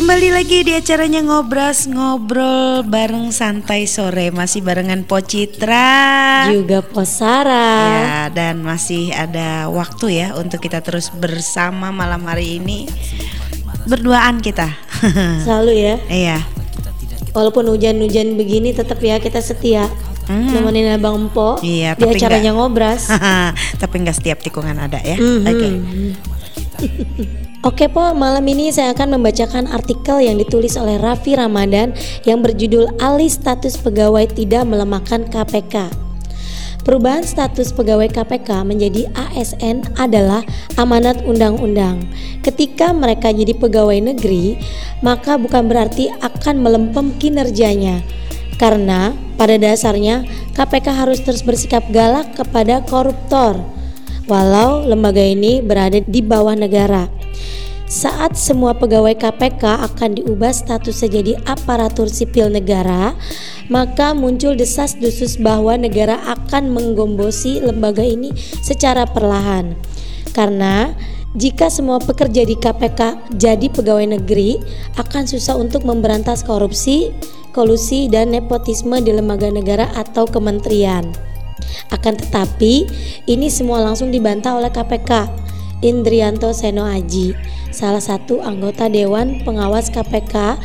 Kembali lagi di acaranya ngobras ngobrol bareng santai sore masih barengan Pocitra juga Posara. Ya dan masih ada waktu ya untuk kita terus bersama malam hari ini berduaan kita. Selalu ya. Iya. Walaupun hujan-hujan begini tetap ya kita setia. Hmm. nemenin abang Empo iya, di acaranya enggak, ngobras tapi nggak setiap tikungan ada ya mm -hmm. oke okay. Oke Po, malam ini saya akan membacakan artikel yang ditulis oleh Raffi Ramadan yang berjudul Alih Status Pegawai Tidak Melemahkan KPK. Perubahan status pegawai KPK menjadi ASN adalah amanat undang-undang. Ketika mereka jadi pegawai negeri, maka bukan berarti akan melempem kinerjanya. Karena pada dasarnya KPK harus terus bersikap galak kepada koruptor walau lembaga ini berada di bawah negara. Saat semua pegawai KPK akan diubah status jadi aparatur sipil negara, maka muncul desas-desus bahwa negara akan menggombosi lembaga ini secara perlahan. Karena jika semua pekerja di KPK jadi pegawai negeri, akan susah untuk memberantas korupsi, kolusi, dan nepotisme di lembaga negara atau kementerian. Akan tetapi, ini semua langsung dibantah oleh KPK. Indrianto Seno Aji, salah satu anggota Dewan Pengawas KPK,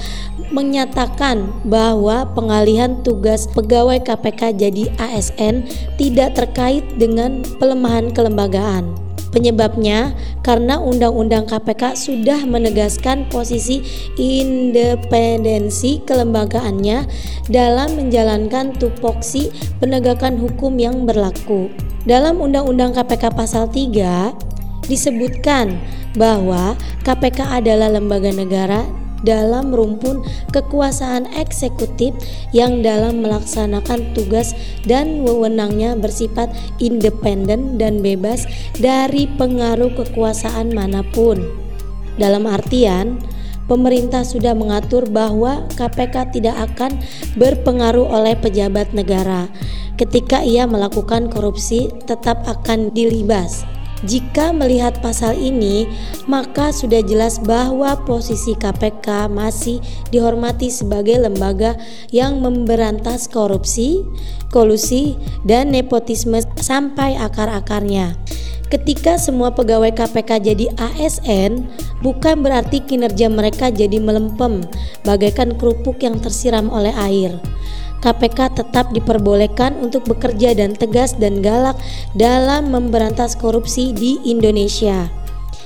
menyatakan bahwa pengalihan tugas pegawai KPK jadi ASN tidak terkait dengan pelemahan kelembagaan. Penyebabnya karena Undang-Undang KPK sudah menegaskan posisi independensi kelembagaannya dalam menjalankan tupoksi penegakan hukum yang berlaku. Dalam Undang-Undang KPK pasal 3 disebutkan bahwa KPK adalah lembaga negara dalam rumpun kekuasaan eksekutif yang dalam melaksanakan tugas dan wewenangnya bersifat independen dan bebas dari pengaruh kekuasaan mana pun. Dalam artian, pemerintah sudah mengatur bahwa KPK tidak akan berpengaruh oleh pejabat negara. Ketika ia melakukan korupsi, tetap akan dilibas. Jika melihat pasal ini, maka sudah jelas bahwa posisi KPK masih dihormati sebagai lembaga yang memberantas korupsi, kolusi, dan nepotisme sampai akar-akarnya. Ketika semua pegawai KPK jadi ASN, bukan berarti kinerja mereka jadi melempem, bagaikan kerupuk yang tersiram oleh air. KPK tetap diperbolehkan untuk bekerja dan tegas dan galak dalam memberantas korupsi di Indonesia.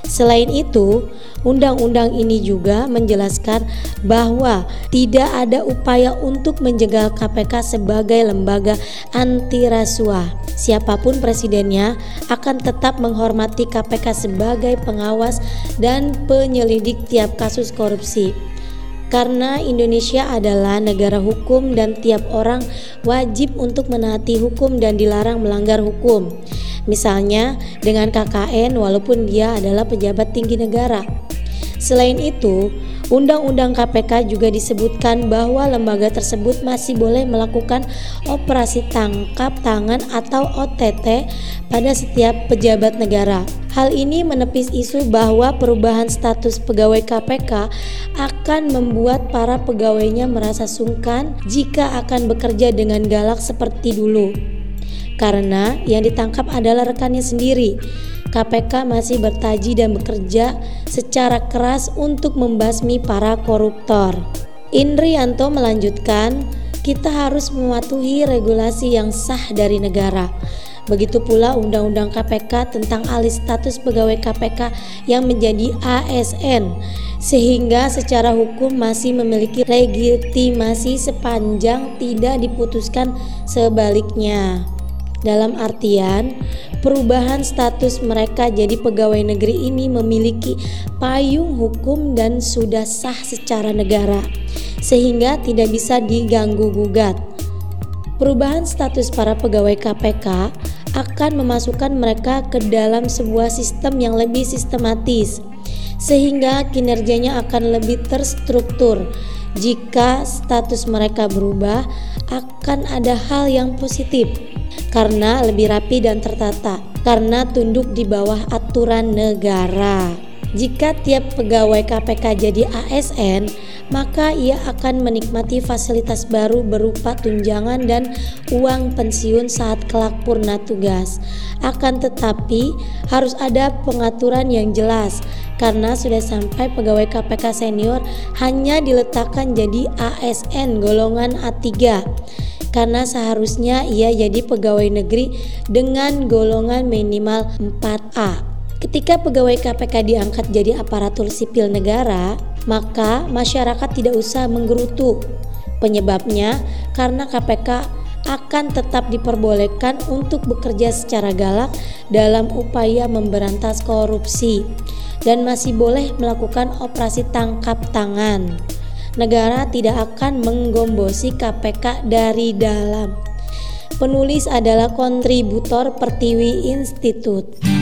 Selain itu, undang-undang ini juga menjelaskan bahwa tidak ada upaya untuk menjegal KPK sebagai lembaga anti rasuah. Siapa pun presidennya akan tetap menghormati KPK sebagai pengawas dan penyelidik tiap kasus korupsi karena Indonesia adalah negara hukum dan tiap orang wajib untuk menaati hukum dan dilarang melanggar hukum. Misalnya dengan KKN walaupun dia adalah pejabat tinggi negara. Selain itu, Undang-Undang KPK juga disebutkan bahwa lembaga tersebut masih boleh melakukan operasi tangkap tangan atau OTT pada setiap pejabat negara. Hal ini menepis isu bahwa perubahan status pegawai KPK akan membuat para pegawainya merasa sungkan jika akan bekerja dengan galak seperti dulu. Karena yang ditangkap adalah rekannya sendiri KPK masih bertaji dan bekerja secara keras untuk membasmi para koruptor. Indrianto melanjutkan, kita harus mematuhi regulasi yang sah dari negara. Begitu pula Undang-Undang KPK tentang alih status pegawai KPK yang menjadi ASN, sehingga secara hukum masih memiliki legitimasi sepanjang tidak diputuskan sebaliknya. Dalam artian, perubahan status mereka jadi pegawai negeri ini memiliki payung hukum dan sudah sah secara negara, sehingga tidak bisa diganggu-gugat. Perubahan status para pegawai KPK akan memasukkan mereka ke dalam sebuah sistem yang lebih sistematis, sehingga kinerjanya akan lebih terstruktur. Jika status mereka berubah, akan ada hal yang positif karena lebih rapi dan tertata, karena tunduk di bawah aturan negara. Jika tiap pegawai KPK jadi ASN, maka ia akan menikmati fasilitas baru berupa tunjangan dan uang pensiun saat kelak purna tugas. Akan tetapi, harus ada pengaturan yang jelas karena sudah sampai pegawai KPK senior hanya diletakkan jadi ASN golongan A3 karena seharusnya ia jadi pegawai negeri dengan golongan minimal 4A. Ketika pegawai KPK diangkat jadi aparatur sipil negara, maka masyarakat tidak usah menggerutu. Penyebabnya karena KPK akan tetap diperbolehkan untuk bekerja secara galak dalam upaya memberantas korupsi dan masih boleh melakukan operasi tangkap tangan. Negara tidak akan menggombosi KPK dari dalam. Penulis adalah kontributor Pertiwi Institute.